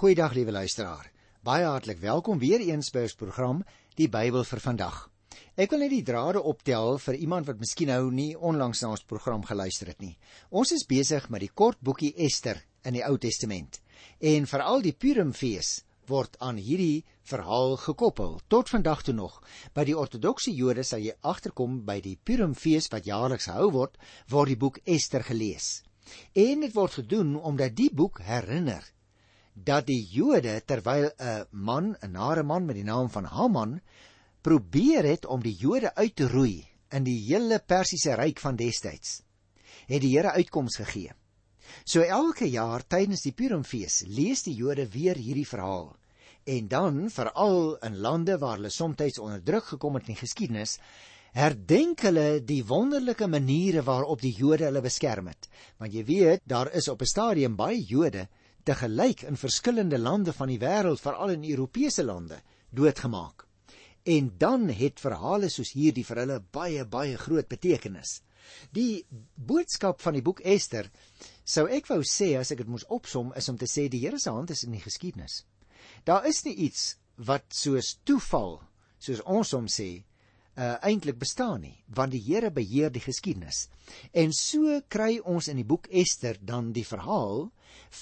Goeiedag liewe luisteraar. Baie hartlik welkom weer eens by ons program Die Bybel vir vandag. Ek wil net die drade optel vir iemand wat miskien nou nie onlangs na ons program geluister het nie. Ons is besig met die kort boekie Ester in die Ou Testament. En veral die Purimfees word aan hierdie verhaal gekoppel. Tot vandag toe nog. By die ortodokse Jode sal jy agterkom by die Purimfees wat jaarliks gehou word, word die boek Ester gelees. En dit word gedoen omdat die boek herinner dat die Jode terwyl 'n man, 'n nare man met die naam van Haman probeer het om die Jode uit te roei in die hele Persiese ryk van destyds, het die Here uitkoms gegee. So elke jaar tydens die Purimfees lees die Jode weer hierdie verhaal. En dan, veral in lande waar hulle soms onderdruk gekom het in die geskiedenis, herdenk hulle die wonderlike maniere waarop die Jode hulle beskerm het. Want jy weet, daar is op 'n stadium baie Jode te gelyk in verskillende lande van die wêreld, veral in Europese lande, doodgemaak. En dan het verhale soos hierdie vir hulle baie baie groot betekenis. Die boodskap van die boek Ester sou ek wou sê as ek dit moes opsom is om te sê die Here se hand is in die geskiedenis. Daar is nie iets wat soos toeval, soos ons hom sê, uh, eintlik bestaan nie, want die Here beheer die geskiedenis. En so kry ons in die boek Ester dan die verhaal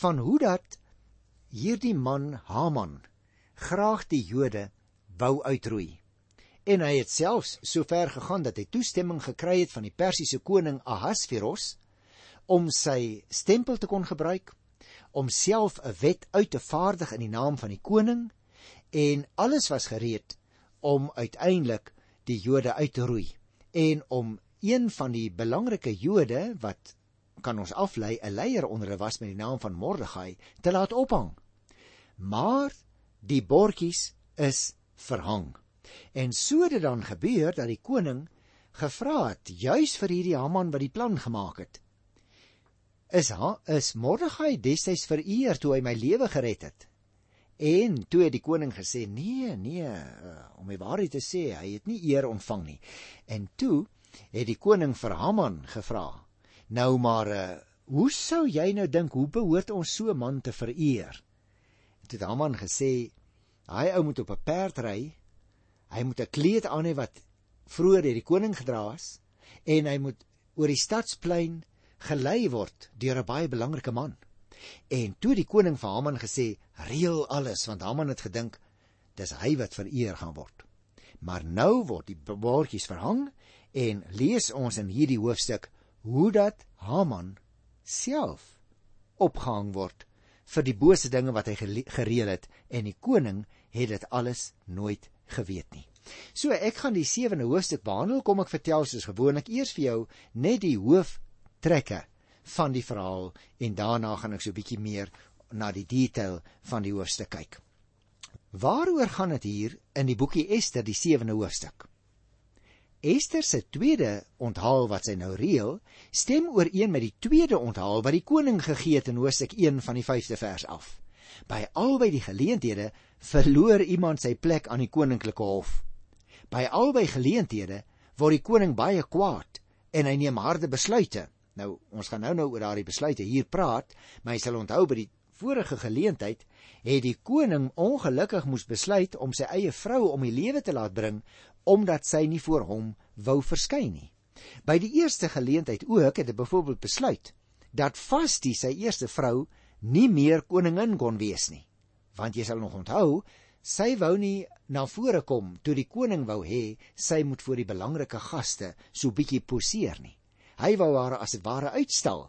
van hoe dat hierdie man Haman graag die Jode wou uitroei. En hy het selfs so ver gegaan dat hy toestemming gekry het van die Persiese koning Ahasveros om sy stempel te kon gebruik om self 'n wet uit te vaardig in die naam van die koning en alles was gereed om uiteindelik die Jode uit te roei en om een van die belangrike Jode wat kan ons aflei 'n leier onder hulle was met die naam van Mordegai te laat ophang. Maar die bordjies is verhang. En so het dit dan gebeur dat die koning gevra het juis vir hierdie Haman wat die plan gemaak het. Is ha is Mordegai destyds vereer toe hy my lewe gered het? En toe het die koning gesê: "Nee, nee, uh, om die waarheid te sê, hy het nie eer ontvang nie." En toe het die koning vir Haman gevra: "Nou maar, uh, hoe sou jy nou dink hoe behoort ons so 'n man te vereer?" Toe het Haman gesê: "Hy ou moet op 'n perd ry. Hy moet 'n kleed aan hê wat vroeër deur die koning gedra is en hy moet oor die stadsplein gelei word deur 'n baie belangrike man." En toe die koning vir Haman gesê: "Reël alles," want Haman het gedink dis hy wat vereer gaan word. Maar nou word die bordjies verhang en lees ons in hierdie hoofstuk hoe dat Haman self opgehang word vir die bose dinge wat hy gereël het en die koning het dit alles nooit geweet nie. So ek gaan die 7de hoofstuk behandel, kom ek vertel soos gewoonlik eers vir jou net die hooftrekke van die verhaal en daarna gaan ek so 'n bietjie meer na die detail van die hoofstuk kyk. Waaroor gaan dit hier in die boekie Ester, die 7de hoofstuk? Ester se tweede onthaal wat sy nou reël, stem ooreen met die tweede onthaal wat die koning gegee het in hoofstuk 1 van die 5de vers af. By albei die geleenthede verloor iemand sy plek aan die koninklike hof. By albei geleenthede word die koning baie kwaad en hy neem harde besluite. Nou ons gaan nou nou oor daardie besluite hier praat, maar jy sal onthou by die vorige geleentheid het die koning ongelukkig moes besluit om sy eie vrou om die lewe te laat bring omdat sy nie voor hom wou verskyn nie. By die eerste geleentheid ook het hy byvoorbeeld besluit dat Vasti sy eerste vrou nie meer koningin kon wees nie. Want jy sal nog onthou, sy wou nie na vore kom toe die koning wou hê sy moet voor die belangrike gaste so bietjie poseer nie. Hy wou haar as dit ware uitstal.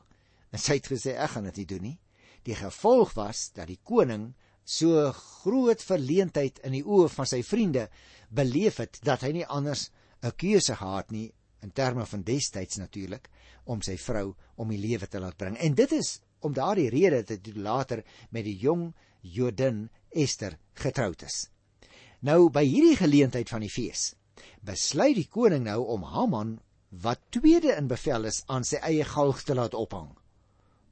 En sy het gesê ek gaan dit nie doen nie. Die gevolg was dat die koning so groot verleentheid in die oë van sy vriende beleef het dat hy nie anders 'n keuse gehad nie in terme van destyds natuurlik om sy vrou om die lewe te laat bring. En dit is om daardie rede dat hy later met die jong Jodin Ester getroud is. Nou by hierdie geleentheid van die fees besluit die koning nou om Haman wat tweede in bevel is aan sy eie galg te laat ophang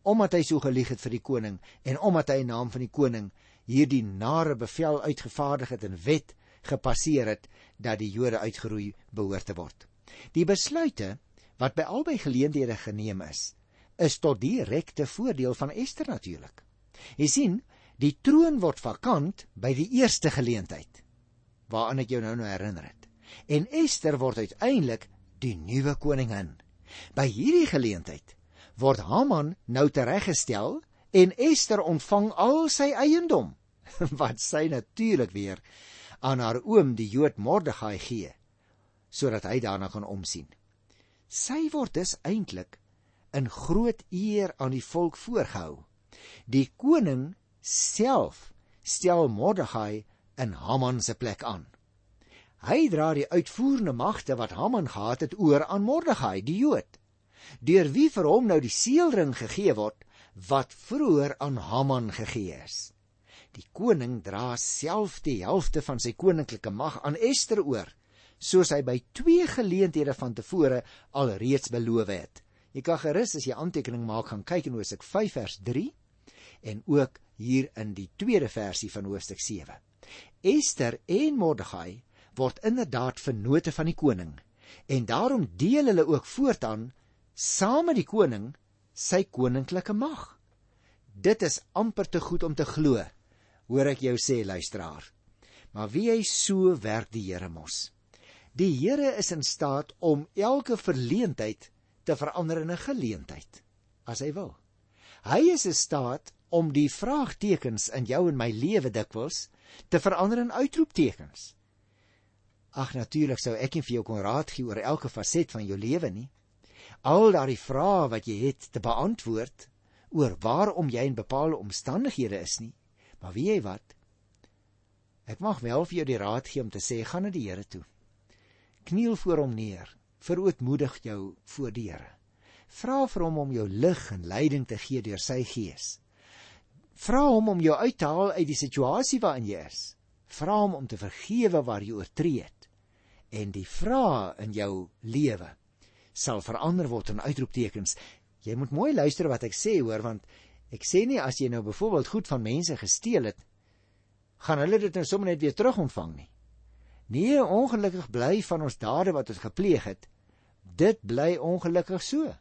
omdat hy so gelieg het vir die koning en omdat hy in naam van die koning hierdie nare bevel uitgevaardig het en wet gepasseer het dat die Jode uitgeroei behoort te word. Die besluite wat by albei geleenthede geneem is, is tot direkte voordeel van Ester natuurlik. Jy sien, Die troon word vakant by die eerste geleentheid waaraan ek jou nou nou herinner het. En Ester word uiteindelik die nuwe koningin. By hierdie geleentheid word Haman nou tereggestel en Ester ontvang al sy eiendom wat sy natuurlik weer aan haar oom die Jood Mordegai gee sodat hy daarna kan omsien. Sy word dus eintlik in groot eer aan die volk voorgehou. Die koning self stel Mordegai in Haman se plek aan. Hy dra die uitvoerende magte wat Haman gehad het oor aan Mordegai, die Jood, deur wie vir hom nou die seelring gegee word wat vroeër aan Haman gegee is. Die koning dra self die helfte van sy koninklike mag aan Ester oor, soos hy by twee geleenthede van tevore alreeds beloof het. Jy kan gerus as jy aantekening maak gaan kyk in Hoofstuk 5 vers 3 en ook hier in die tweede versie van Hoofstuk 7. Ester en Mordegai word inderdaad vennote van die koning en daarom deel hulle ook voortaan saam met die koning sy koninklike mag. Dit is amper te goed om te glo, hoor ek jou sê luisteraar. Maar wie hy so werk die Here mos. Die Here is in staat om elke verleentheid te verander in 'n geleentheid as hy wil. Hy is in staat om die vraagtekens in jou en my lewe dikwels te verander in uitroeptekens. Ag natuurlik sou ek nie vir jou kon raad gee oor elke faset van jou lewe nie. Al daardie vrae wat jy het te beantwoord oor waarom jy in bepaalde omstandighede is nie, maar weet jy wat? Ek mag wel vir jou die raad gee om te sê gaan na die Here toe. Kniel voor hom neer, verootmoedig jou voor die Here. Vra vir hom om jou lig en leiding te gee deur sy gees. Vra hom om jou uit te haal uit die situasie waarin jy is. Vra hom om te vergewe waar jy oortree het. En die vrae in jou lewe sal verander word in uitroeptekens. Jy moet mooi luister wat ek sê hoor want ek sê nie as jy nou byvoorbeeld goed van mense gesteel het, gaan hulle dit nou sommer net weer terugontvang nie. Nee, ongelukkig bly van ons dade wat ons gepleeg het, dit bly ongelukkig so.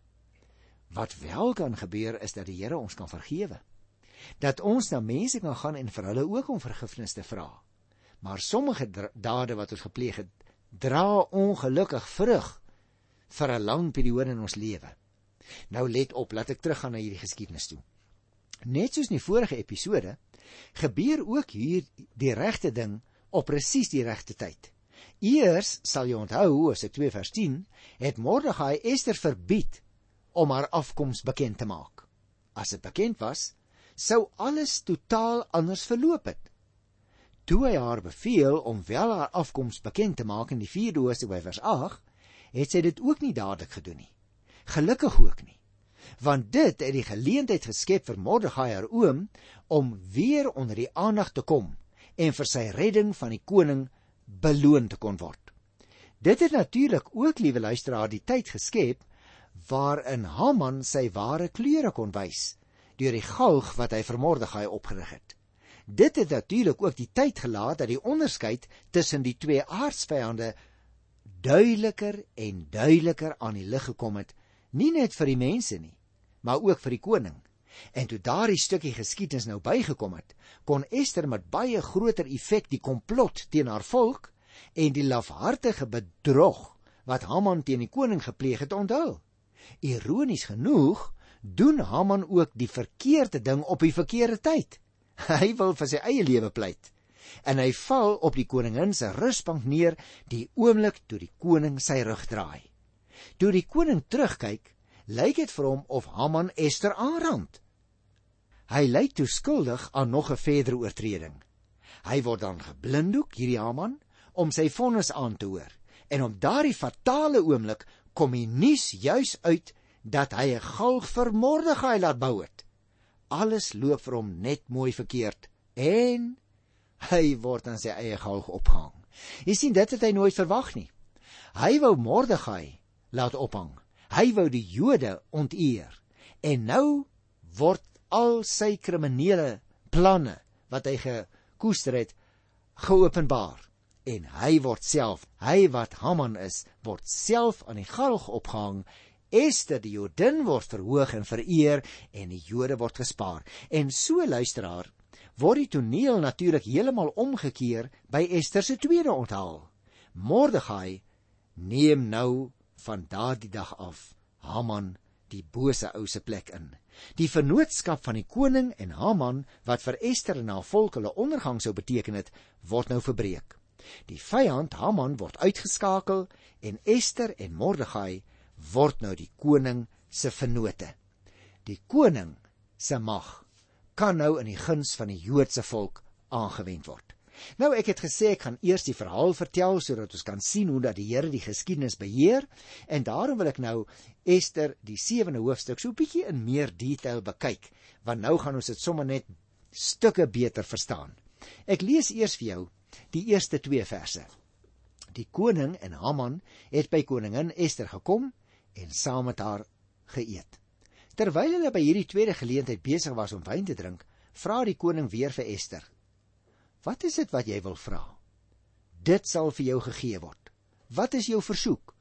Wat wel kan gebeur is dat die Here ons kan vergewe dat ons na mense kan gaan en vir hulle ook om vergifnis te vra. Maar sommige dade wat ons gepleeg het, dra ongelukkig vrug vir 'n lang periode in ons lewe. Nou let op, laat ek teruggaan na hierdie geskiedenis toe. Net soos in die vorige episode, gebeur ook hier die regte ding op presies die regte tyd. Eers sal jy onthou, as ek 2 vers 10, het Mordegai Ester verbied om haar afkoms bekend te maak. As dit bekend was, sou alles totaal anders verloop het. Toe hy haar beveel om wel haar afkoms bekend te maak in die 4de hoofstuk by vers 8, het sy dit ook nie dadelik gedoen nie. Gelukkig ook nie. Want dit het die geleentheid geskep vir Mordegai haar oom om weer onder die aandag te kom en vir sy redding van die koning beloon te kon word. Dit het natuurlik ook, liewe luisteraar, die tyd geskep waarin Haman sy ware kleure kon wys deur die galg wat hy vir Mordegai opgerig het. Dit het natuurlik ook die tyd gelaat dat die onderskeid tussen die twee aardsvyande duideliker en duideliker aan die lig gekom het, nie net vir die mense nie, maar ook vir die koning. En toe daardie stukkie geskiedenis nou bygekom het, kon Ester met baie groter effek die komplot teen haar volk en die lafhartige bedrog wat Haman teen die koning gepleeg het onthul. Ironies genoeg doen Haman ook die verkeerde ding op die verkeerde tyd. Hy wil vir sy eie lewe pleit. En hy val op die koningin se rusbank neer die oomblik toe die koning sy rug draai. Toe die koning terugkyk, lyk dit vir hom of Haman Ester aanrand. Hy lyk toe skuldig aan nog 'n verdere oortreding. Hy word dan geblinddoek hierdie Haman om sy vonnis aan te hoor. En op daardie fatale oomblik kom die nuus juis uit dat hy 'n galg vir Mordegai laat bou het. Alles loop vir hom net mooi verkeerd en hy word aan sy eie galg opgehang. Jy sien dit het hy nooit verwag nie. Hy wou Mordegai laat ophang. Hy wou die Jode onteer. En nou word al sy kriminele planne wat hy gekoester het geopenbaar en hy word self, hy wat Haman is, word self aan die galg opgehang Ester die Jodin word verhoog en vereer en die Jode word gespaar. En so luisteraar, word die toneel natuurlik heeltemal omgekeer by Ester se tweede onthaal. Mordegai neem nou van daardie dag af Haman die bose ou se plek in. Die vennootskap van die koning en Haman wat vir Ester en haar volk hulle ondergang sou beteken het, word nou verbreek. Die vyand Haman word uitgeskakel en Ester en Mordegai word nou die koning se vennote. Die koning se mag kan nou in die guns van die Joodse volk aangewend word. Nou ek het gesê ek gaan eers die verhaal vertel sodat ons kan sien hoe dat die Here die geskiedenis beheer en daarom wil ek nou Ester die 7de hoofstuk so 'n bietjie in meer detail bekyk want nou gaan ons dit sommer net stukke beter verstaan. Ek lees eers vir jou die eerste 2 verse. Die koning en Haman het by koningin Ester gekom en saam met haar geëet. Terwyl hulle by hierdie tweede geleentheid besig was om wyn te drink, vra die koning weer vir Ester: "Wat is dit wat jy wil vra? Dit sal vir jou gegee word. Wat is jou versoek?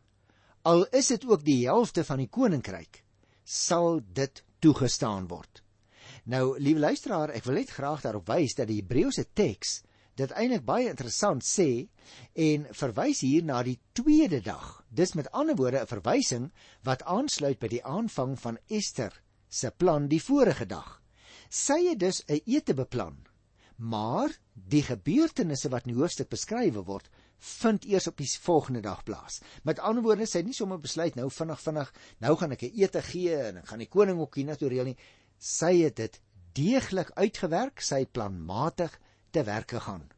Al is dit ook die helfte van die koninkryk, sal dit toegestaan word." Nou, liewe luisteraar, ek wil net graag daarop wys dat die Hebreëse teks dit eintlik baie interessant sê en verwys hier na die tweede dag. Dis met ander woorde 'n verwysing wat aansluit by die aanvang van Ester se plan die vorige dag. Sy het dus 'n ete beplan. Maar die gebeurtenisse wat in die hoofstuk beskryf word, vind eers op die volgende dag plaas. Met ander woorde, sy het nie sommer besluit nou vinnig vinnig, nou gaan ek 'n ete gee en ek gaan die koning ook hier natuurlik nie. Sy het dit deeglik uitgewerk, sy het planmatig te werk gegaan.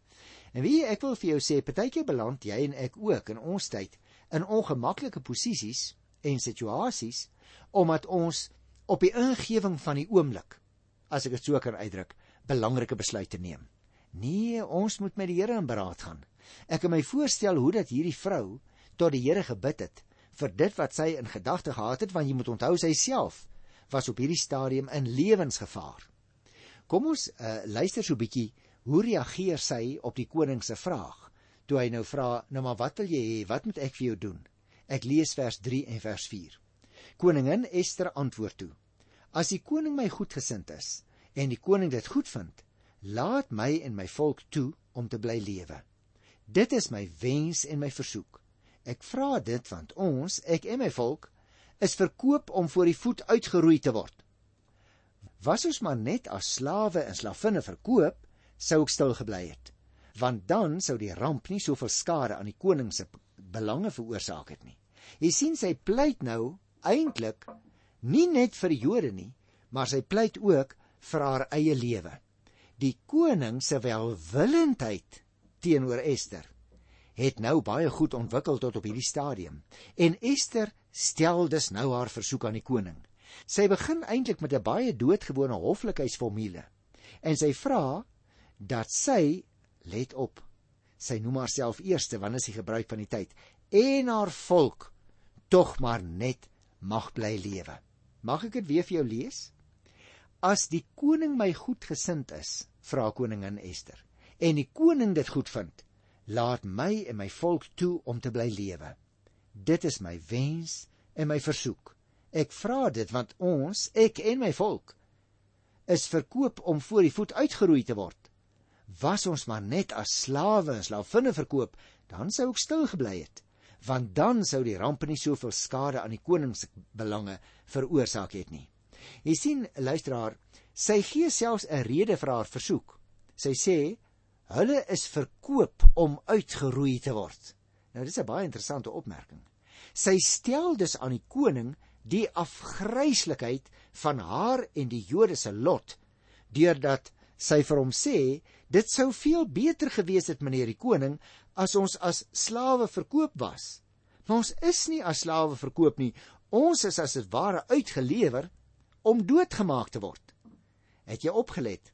En wie ek wil vir jou sê, partykeer beland jy en ek ook in ons tyd in ongemaklike posisies en situasies omdat ons op die ingewing van die oomblik, as ek dit so kan uitdruk, belangrike besluite neem. Nee, ons moet met die Here in beraad gaan. Ek kan my voorstel hoe dat hierdie vrou tot die Here gebid het vir dit wat sy in gedagte gehad het, want jy moet onthou sy self was op hierdie stadium in lewensgevaar. Kom ons uh, luister so 'n bietjie Hoe reageer sy op die koning se vraag? Toe hy nou vra, "Nou maar wat wil jy hê? Wat moet ek vir jou doen?" Ek lees vers 3 en vers 4. Koningin Ester antwoord toe: "As die koning my goedgesind is en die koning dit goedvind, laat my en my volk toe om te bly lewe. Dit is my wens en my versoek. Ek vra dit want ons, ek en my volk, is verkoop om voor die voet uitgeroei te word. Was ons maar net as slawe en slavinne verkoop, sou ek stil gebly het want dan sou die ramp nie soveel skade aan die koning se belange veroorsaak het nie jy sien sy pleit nou eintlik nie net vir die Jode nie maar sy pleit ook vir haar eie lewe die koning se welwillendheid teenoor Ester het nou baie goed ontwikkel tot op hierdie stadium en Ester stel dus nou haar versoek aan die koning sy begin eintlik met 'n baie doodgewone hoflikheidsformule en sy vra dat sy let op sy noem haarself eerste wanneer sy gebruik van die tyd en haar volk tog maar net mag bly lewe. Mag ek dit weer vir jou lees? As die koning my goedgesind is, vra koningin Ester, en die koning dit goedvind, laat my en my volk toe om te bly lewe. Dit is my wens en my versoek. Ek vra dit want ons, ek en my volk, is verkoop om voor die voet uitgeroei te word was ons maar net as slawe en slavinne verkoop, dan sou ek stil gebly het, want dan sou die ramp nie soveel skade aan die koning se belange veroorsaak het nie. Jy sien, luisteraar, sy gee selfs 'n rede vir haar versoek. Sy sê hulle is verkoop om uitgeroei te word. Nou dis 'n baie interessante opmerking. Sy stel dus aan die koning die afgryslikheid van haar en die Jode se lot deurdat sy vir hom sê Dit sou veel beter gewees het meneer die koning as ons as slawe verkoop was. Maar ons is nie as slawe verkoop nie. Ons is as dit ware uitgelewer om doodgemaak te word. Het jy opgelet?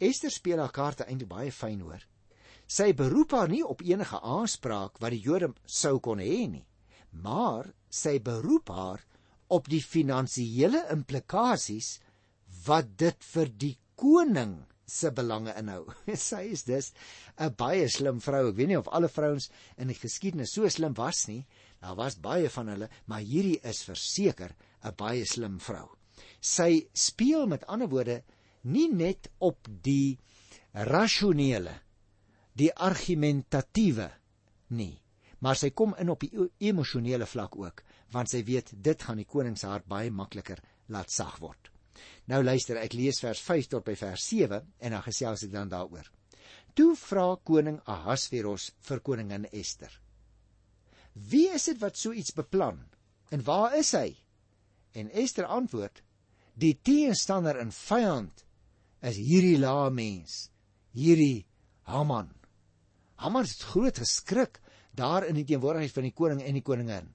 Ester speel haar kaarte eintlik baie fyn hoor. Sy beroep haar nie op enige aanspraak wat die Jode sou kon hê nie, maar sy beroep haar op die finansiële implikasies wat dit vir die koning se belange inhou. Sy is dus 'n baie slim vrou. Ek weet nie of alle vrouens in die geskiedenis so slim was nie. Daar was baie van hulle, maar hierdie is verseker 'n baie slim vrou. Sy speel met ander woorde nie net op die rasionele, die argumentatiewe nie, maar sy kom in op die e-, emosionele vlak ook, want sy weet dit gaan die koning se hart baie makliker laat sag word. Nou luister, ek lees vers 5 tot by vers 7 en dan gesels ek dan daaroor. Toe vra koning Ahasveros vir koningin Ester: "Wie is dit wat so iets beplan en waar is hy?" En Ester antwoord: "Die teenstander en vyand is hierdie laa mens, hierdie Haman." Haman het groot geskrik daar in die teenwoordigheid van die koning en die koningin.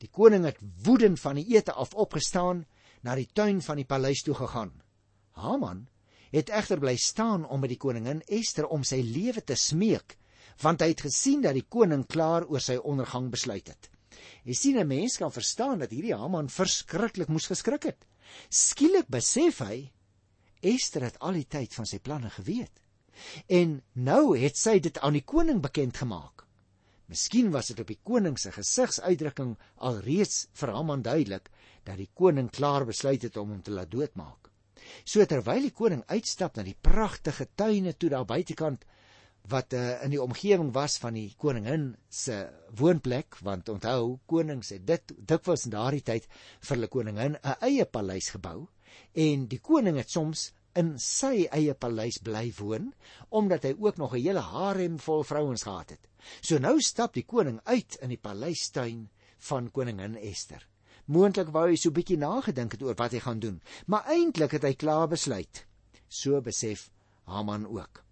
Die koning het woedend van die ete af opgestaan na die tuin van die paleis toe gegaan. Haman het egter bly staan om met die koningin Ester om sy lewe te smeek, want hy het gesien dat die koning klaar oor sy ondergang besluit het. Jy sien 'n mens kan verstaan dat hierdie Haman verskriklik moes geskrik het. Skielik besef hy Ester het al die tyd van sy planne geweet. En nou het sy dit aan die koning bekend gemaak. Miskien was dit op die koning se gesigsuitdrukking alreeds vir Haman duidelik dat die koning klaar besluit het om hom te laat doodmaak. So terwyl die koning uitstap na die pragtige tuine toe daar buitekant wat uh, in die omgewing was van die koningin se woonplek want onthou konings het dit dikwels in daardie tyd vir hulle koningin 'n eie paleis gebou en die koning het soms in sy eie paleis bly woon omdat hy ook nog 'n hele harem vol vrouens gehad het. So nou stap die koning uit in die paleistuin van koningin Ester. Moontlik wou hy so bietjie nagedink het oor wat hy gaan doen, maar eintlik het hy klaar besluit. So besef Haman ook.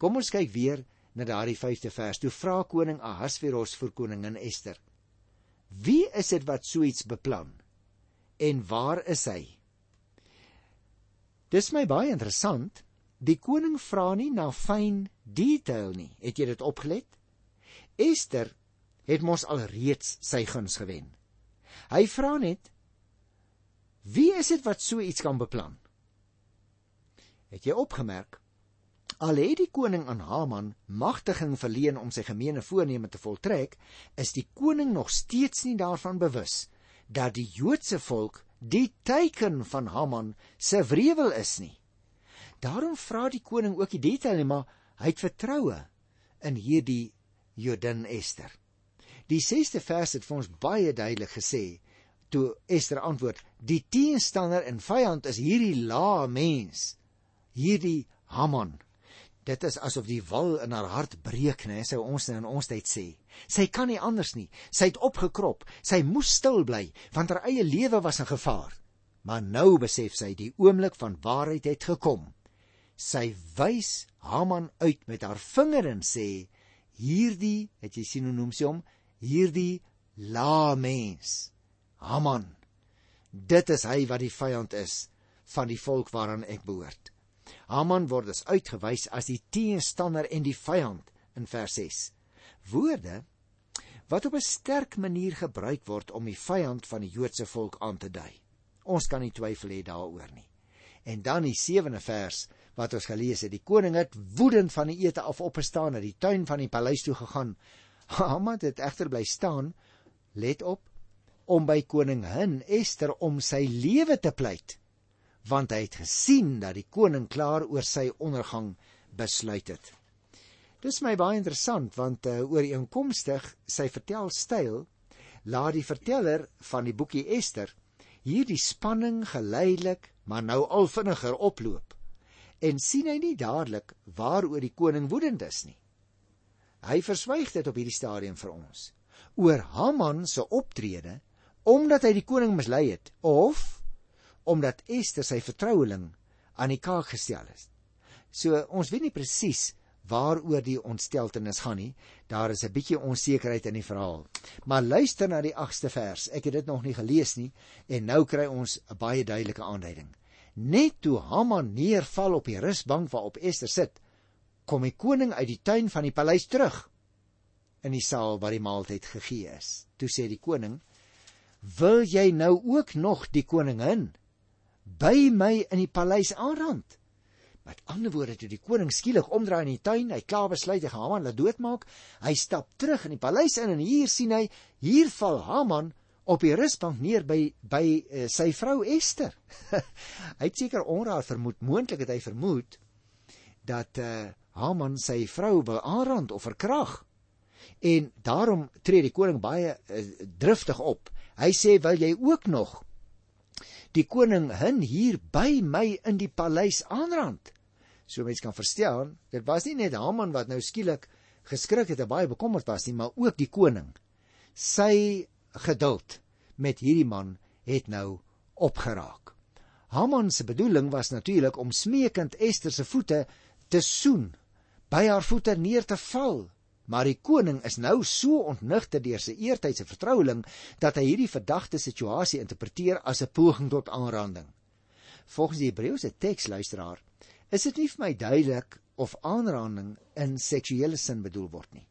Kom ons kyk weer na daardie 5de vers. Toe vra koning Ahasveros vir koningin Ester: "Wie is dit wat so iets beplan? En waar is hy?" Dis my baie interessant. Die koning vra nie na fyn detail nie. Het jy dit opgelet? Ester het mos al reeds sy guns gewen. Hy vra net: Wie is dit wat so iets kan beplan? Het jy opgemerk? Al het die koning aan Haman magtiging verleen om sy gemeene voorneme te voltrek, is die koning nog steeds nie daarvan bewus dat die Joodse volk die teken van Haman se wrevel is nie. Daarom vra die koning ook die detail, maar hy het vertroue in hierdie Jodin Ester. Die 6ste vers het vir ons baie duidelik gesê toe Ester antwoord: "Die teenstander en vyand is hierdie laa mens, hierdie Haman." Dit is asof die wal in haar hart breek, né, sou ons in ons tyd sê. Sy kan nie anders nie. Sy het opgekrop. Sy moes stil bly want haar eie lewe was in gevaar. Maar nou besef sy die oomblik van waarheid het gekom. Sy wys Haman uit met haar vinger en sê: "Hierdie, het jy sien hoe noem sy hom? hierdie laa mens. Haman. Dit is hy wat die vyand is van die volk waaraan ek behoort. Haman word dus uitgewys as die teenstander en die vyand in vers 6. Woorde wat op 'n sterk manier gebruik word om die vyand van die Joodse volk aan te dui. Ons kan nie twyfel hê daaroor nie. En dan die 7de vers wat ons gelees het, die koning het woedend van die ete af opgestaan en die tuin van die paleis toe gegaan Haman het egter bly staan, let op, om by koningin Ester om sy lewe te pleit, want hy het gesien dat die koning klaar oor sy ondergang besluit het. Dis my baie interessant want uh, ooreenkomstig sy vertelstyl laat die verteller van die boekie Ester hierdie spanning geleidelik maar nou al vinniger oploop en sien hy nie dadelik waaroor die koning woedend is nie. Hy verswyg dit op hierdie stadium vir ons oor Haman se optrede omdat hy die koning mislei het of omdat Ester sy vertroueling aan die kaak gestel het. So ons weet nie presies waaroor die ontsteltenis gaan nie. Daar is 'n bietjie onsekerheid in die verhaal. Maar luister na die 8ste vers. Ek het dit nog nie gelees nie en nou kry ons 'n baie duidelike aanduiding. Net toe Haman neerval op die rusbank waarop Ester sit, kom die koning uit die tuin van die paleis terug in die saal waar die maaltyd gegee is. Toe sê die koning: "Wil jy nou ook nog die koningin by my in die paleis aanrand?" Met ander woorde, toe die koning skielik omdraai in die tuin, hy klaar besluit hy gaan Haman laat doodmaak, hy stap terug in die paleis in en hier sien hy, hier val Haman op die rusbank neer by by uh, sy vrou Ester. hy het seker onraad vermoed, moontlik het hy vermoed dat uh, Haman sy vrou wil aanrand of verkrag. En daarom tree die koning baie uh, driftig op. Hy sê, "Wil jy ook nog die koning hin hier by my in die paleis aanrand?" So mense kan verstaan, dit was nie net Haman wat nou skielik geskrik het en baie bekommerd was nie, maar ook die koning. Sy geduld met hierdie man het nou opgeraak. Haman se bedoeling was natuurlik om smeekend Ester se voete te soen, by haar voete neer te val. Maar die koning is nou so ontnigter deur sy eertydse vertroueling dat hy hierdie verdagte situasie interpreteer as 'n poging tot aanranding. Volgens die Hebreëse teks luisteraar, is dit nie vir my duidelik of aanranding in seksuele sin bedoel word nie.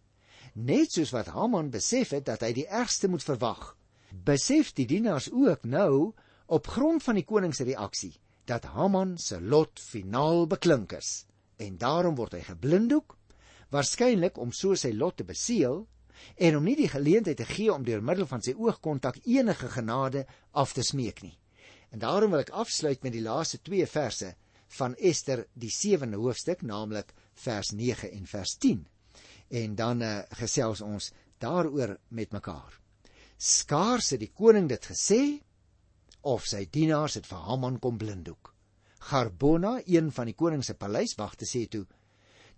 Net soos wat Haman besef het dat hy die ergste moet verwag, besef die dienaars ook nou op grond van die koning se reaksie dat Haman se lot finaal beklink is en daarom word hy geblinddoek waarskynlik om so sy lot te beseël en om nie die geleentheid te gee om deur middel van sy oogkontak enige genade af te smeek nie. En daarom wil ek afsluit met die laaste 2 verse van Ester die 7de hoofstuk, naamlik vers 9 en vers 10. En dan uh, gesels ons daaroor met mekaar. Skaars het die koning dit gesê of sy dienaars het vir Haman kom blinddoek. Garbona, een van die koning se paleiswagte sê toe: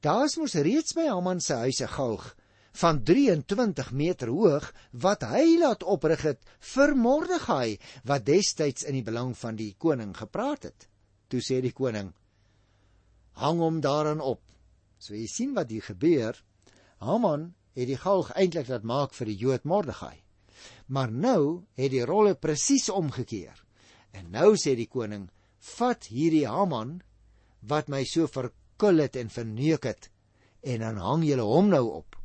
"Daar's mos reeds by Haman se huis 'n galg van 23 meter hoog wat hy laat oprig het vir Mordegai wat destyds in die belang van die koning gepraat het." Toe sê die koning: "Hang hom daaraan op." So jy sien wat hier gebeur. Haman het die galg eintlik laat maak vir die Jood Mordegai. Maar nou het die rolle presies omgekeer. En nou sê die koning: vat hierdie Haman wat my so verkul het en verneuk het en dan hang julle hom nou op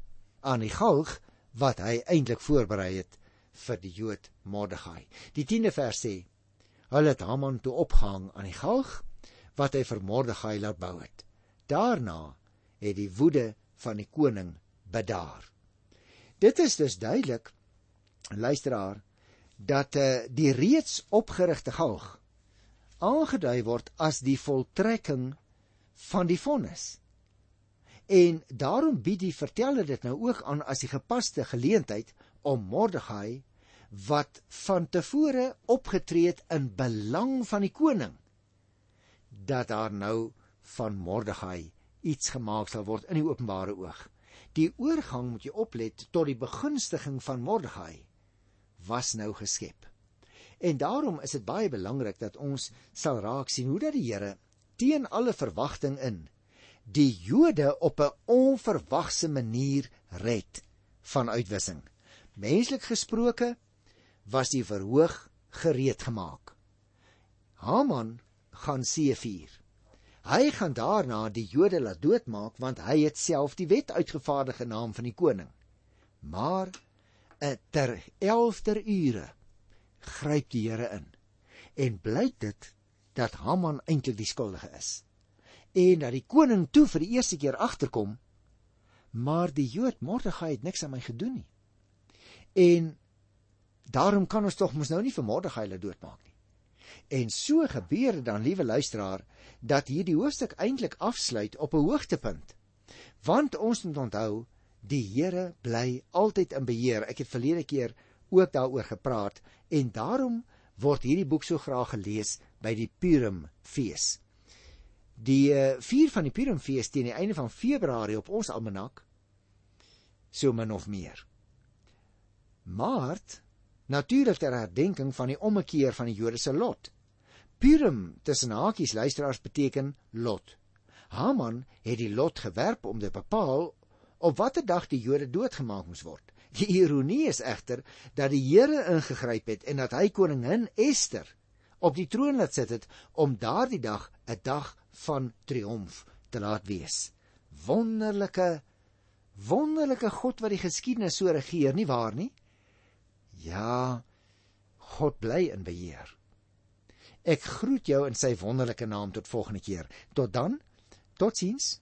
aan die galg wat hy eintlik voorberei het vir die Jood Mordegai. Die 10de vers sê: Hulle het Haman toe opgehang aan die galg wat hy vir Mordegai laat bou het. Daarna het die woede van die koning bedaar. Dit is dus duidelik luisteraar dat uh, die reeds opgerigte galg aangedui word as die voltrekking van die vonnis. En daarom bied die verteller dit nou ook aan as die gepaste geleentheid om Mordegai wat van tevore opgetree het in belang van die koning dat daar nou van Mordegai iets gemaak sal word in die openbare oog. Die oorgang moet jy oplet tot die begunstiging van Mordegai was nou geskep. En daarom is dit baie belangrik dat ons sal raak sien hoe dat die Here teen alle verwagting in die Jode op 'n onverwagse manier red van uitwissing. Menslik gesproke was die verhoog gereed gemaak. Haman gaan seevier. Hy gaan daarna die Jode laat doodmaak want hy het self die wet uitgevaardig in naam van die koning. Maar eh, ter 11ter ure gryp die Here in. En blyk dit dat Haman eintlik die skuldige is. En dat die koning toe vir die eerste keer agterkom, maar die Jood Mordegai het niks aan my gedoen nie. En daarom kan ons tog mos nou nie vir Mordegai laat doodmaak nie. En so gebeur dit dan, liewe luisteraar, dat hierdie hoofstuk eintlik afsluit op 'n hoogtepunt. Want ons moet onthou, die Here bly altyd in beheer. Ek het verlede keer ook daaroor gepraat en daarom word hierdie boek so graag gelees by die Purim fees. Die uh, vier van die Purim fees teen die einde van Februarie op ons almanak so min of meer. Maart natuurlik ter herdenking van die ommekeer van die Jode se lot. Purim tussen hakies luisteraars beteken lot. Haman het die lot gewerp om te bepaal op watter dag die Jode doodgemaak moes word. Die ironie is egter dat die Here ingegryp het en dat hy koningin Ester op die troon laat sit het om daardie dag 'n dag van triomf te laat wees. Wonderlike wonderlike God wat die geskiedenis so regeer, nie waar nie? Ja, God bly in beheer. Ek groet jou in sy wonderlike naam tot volgende keer. Tot dan. Totsiens.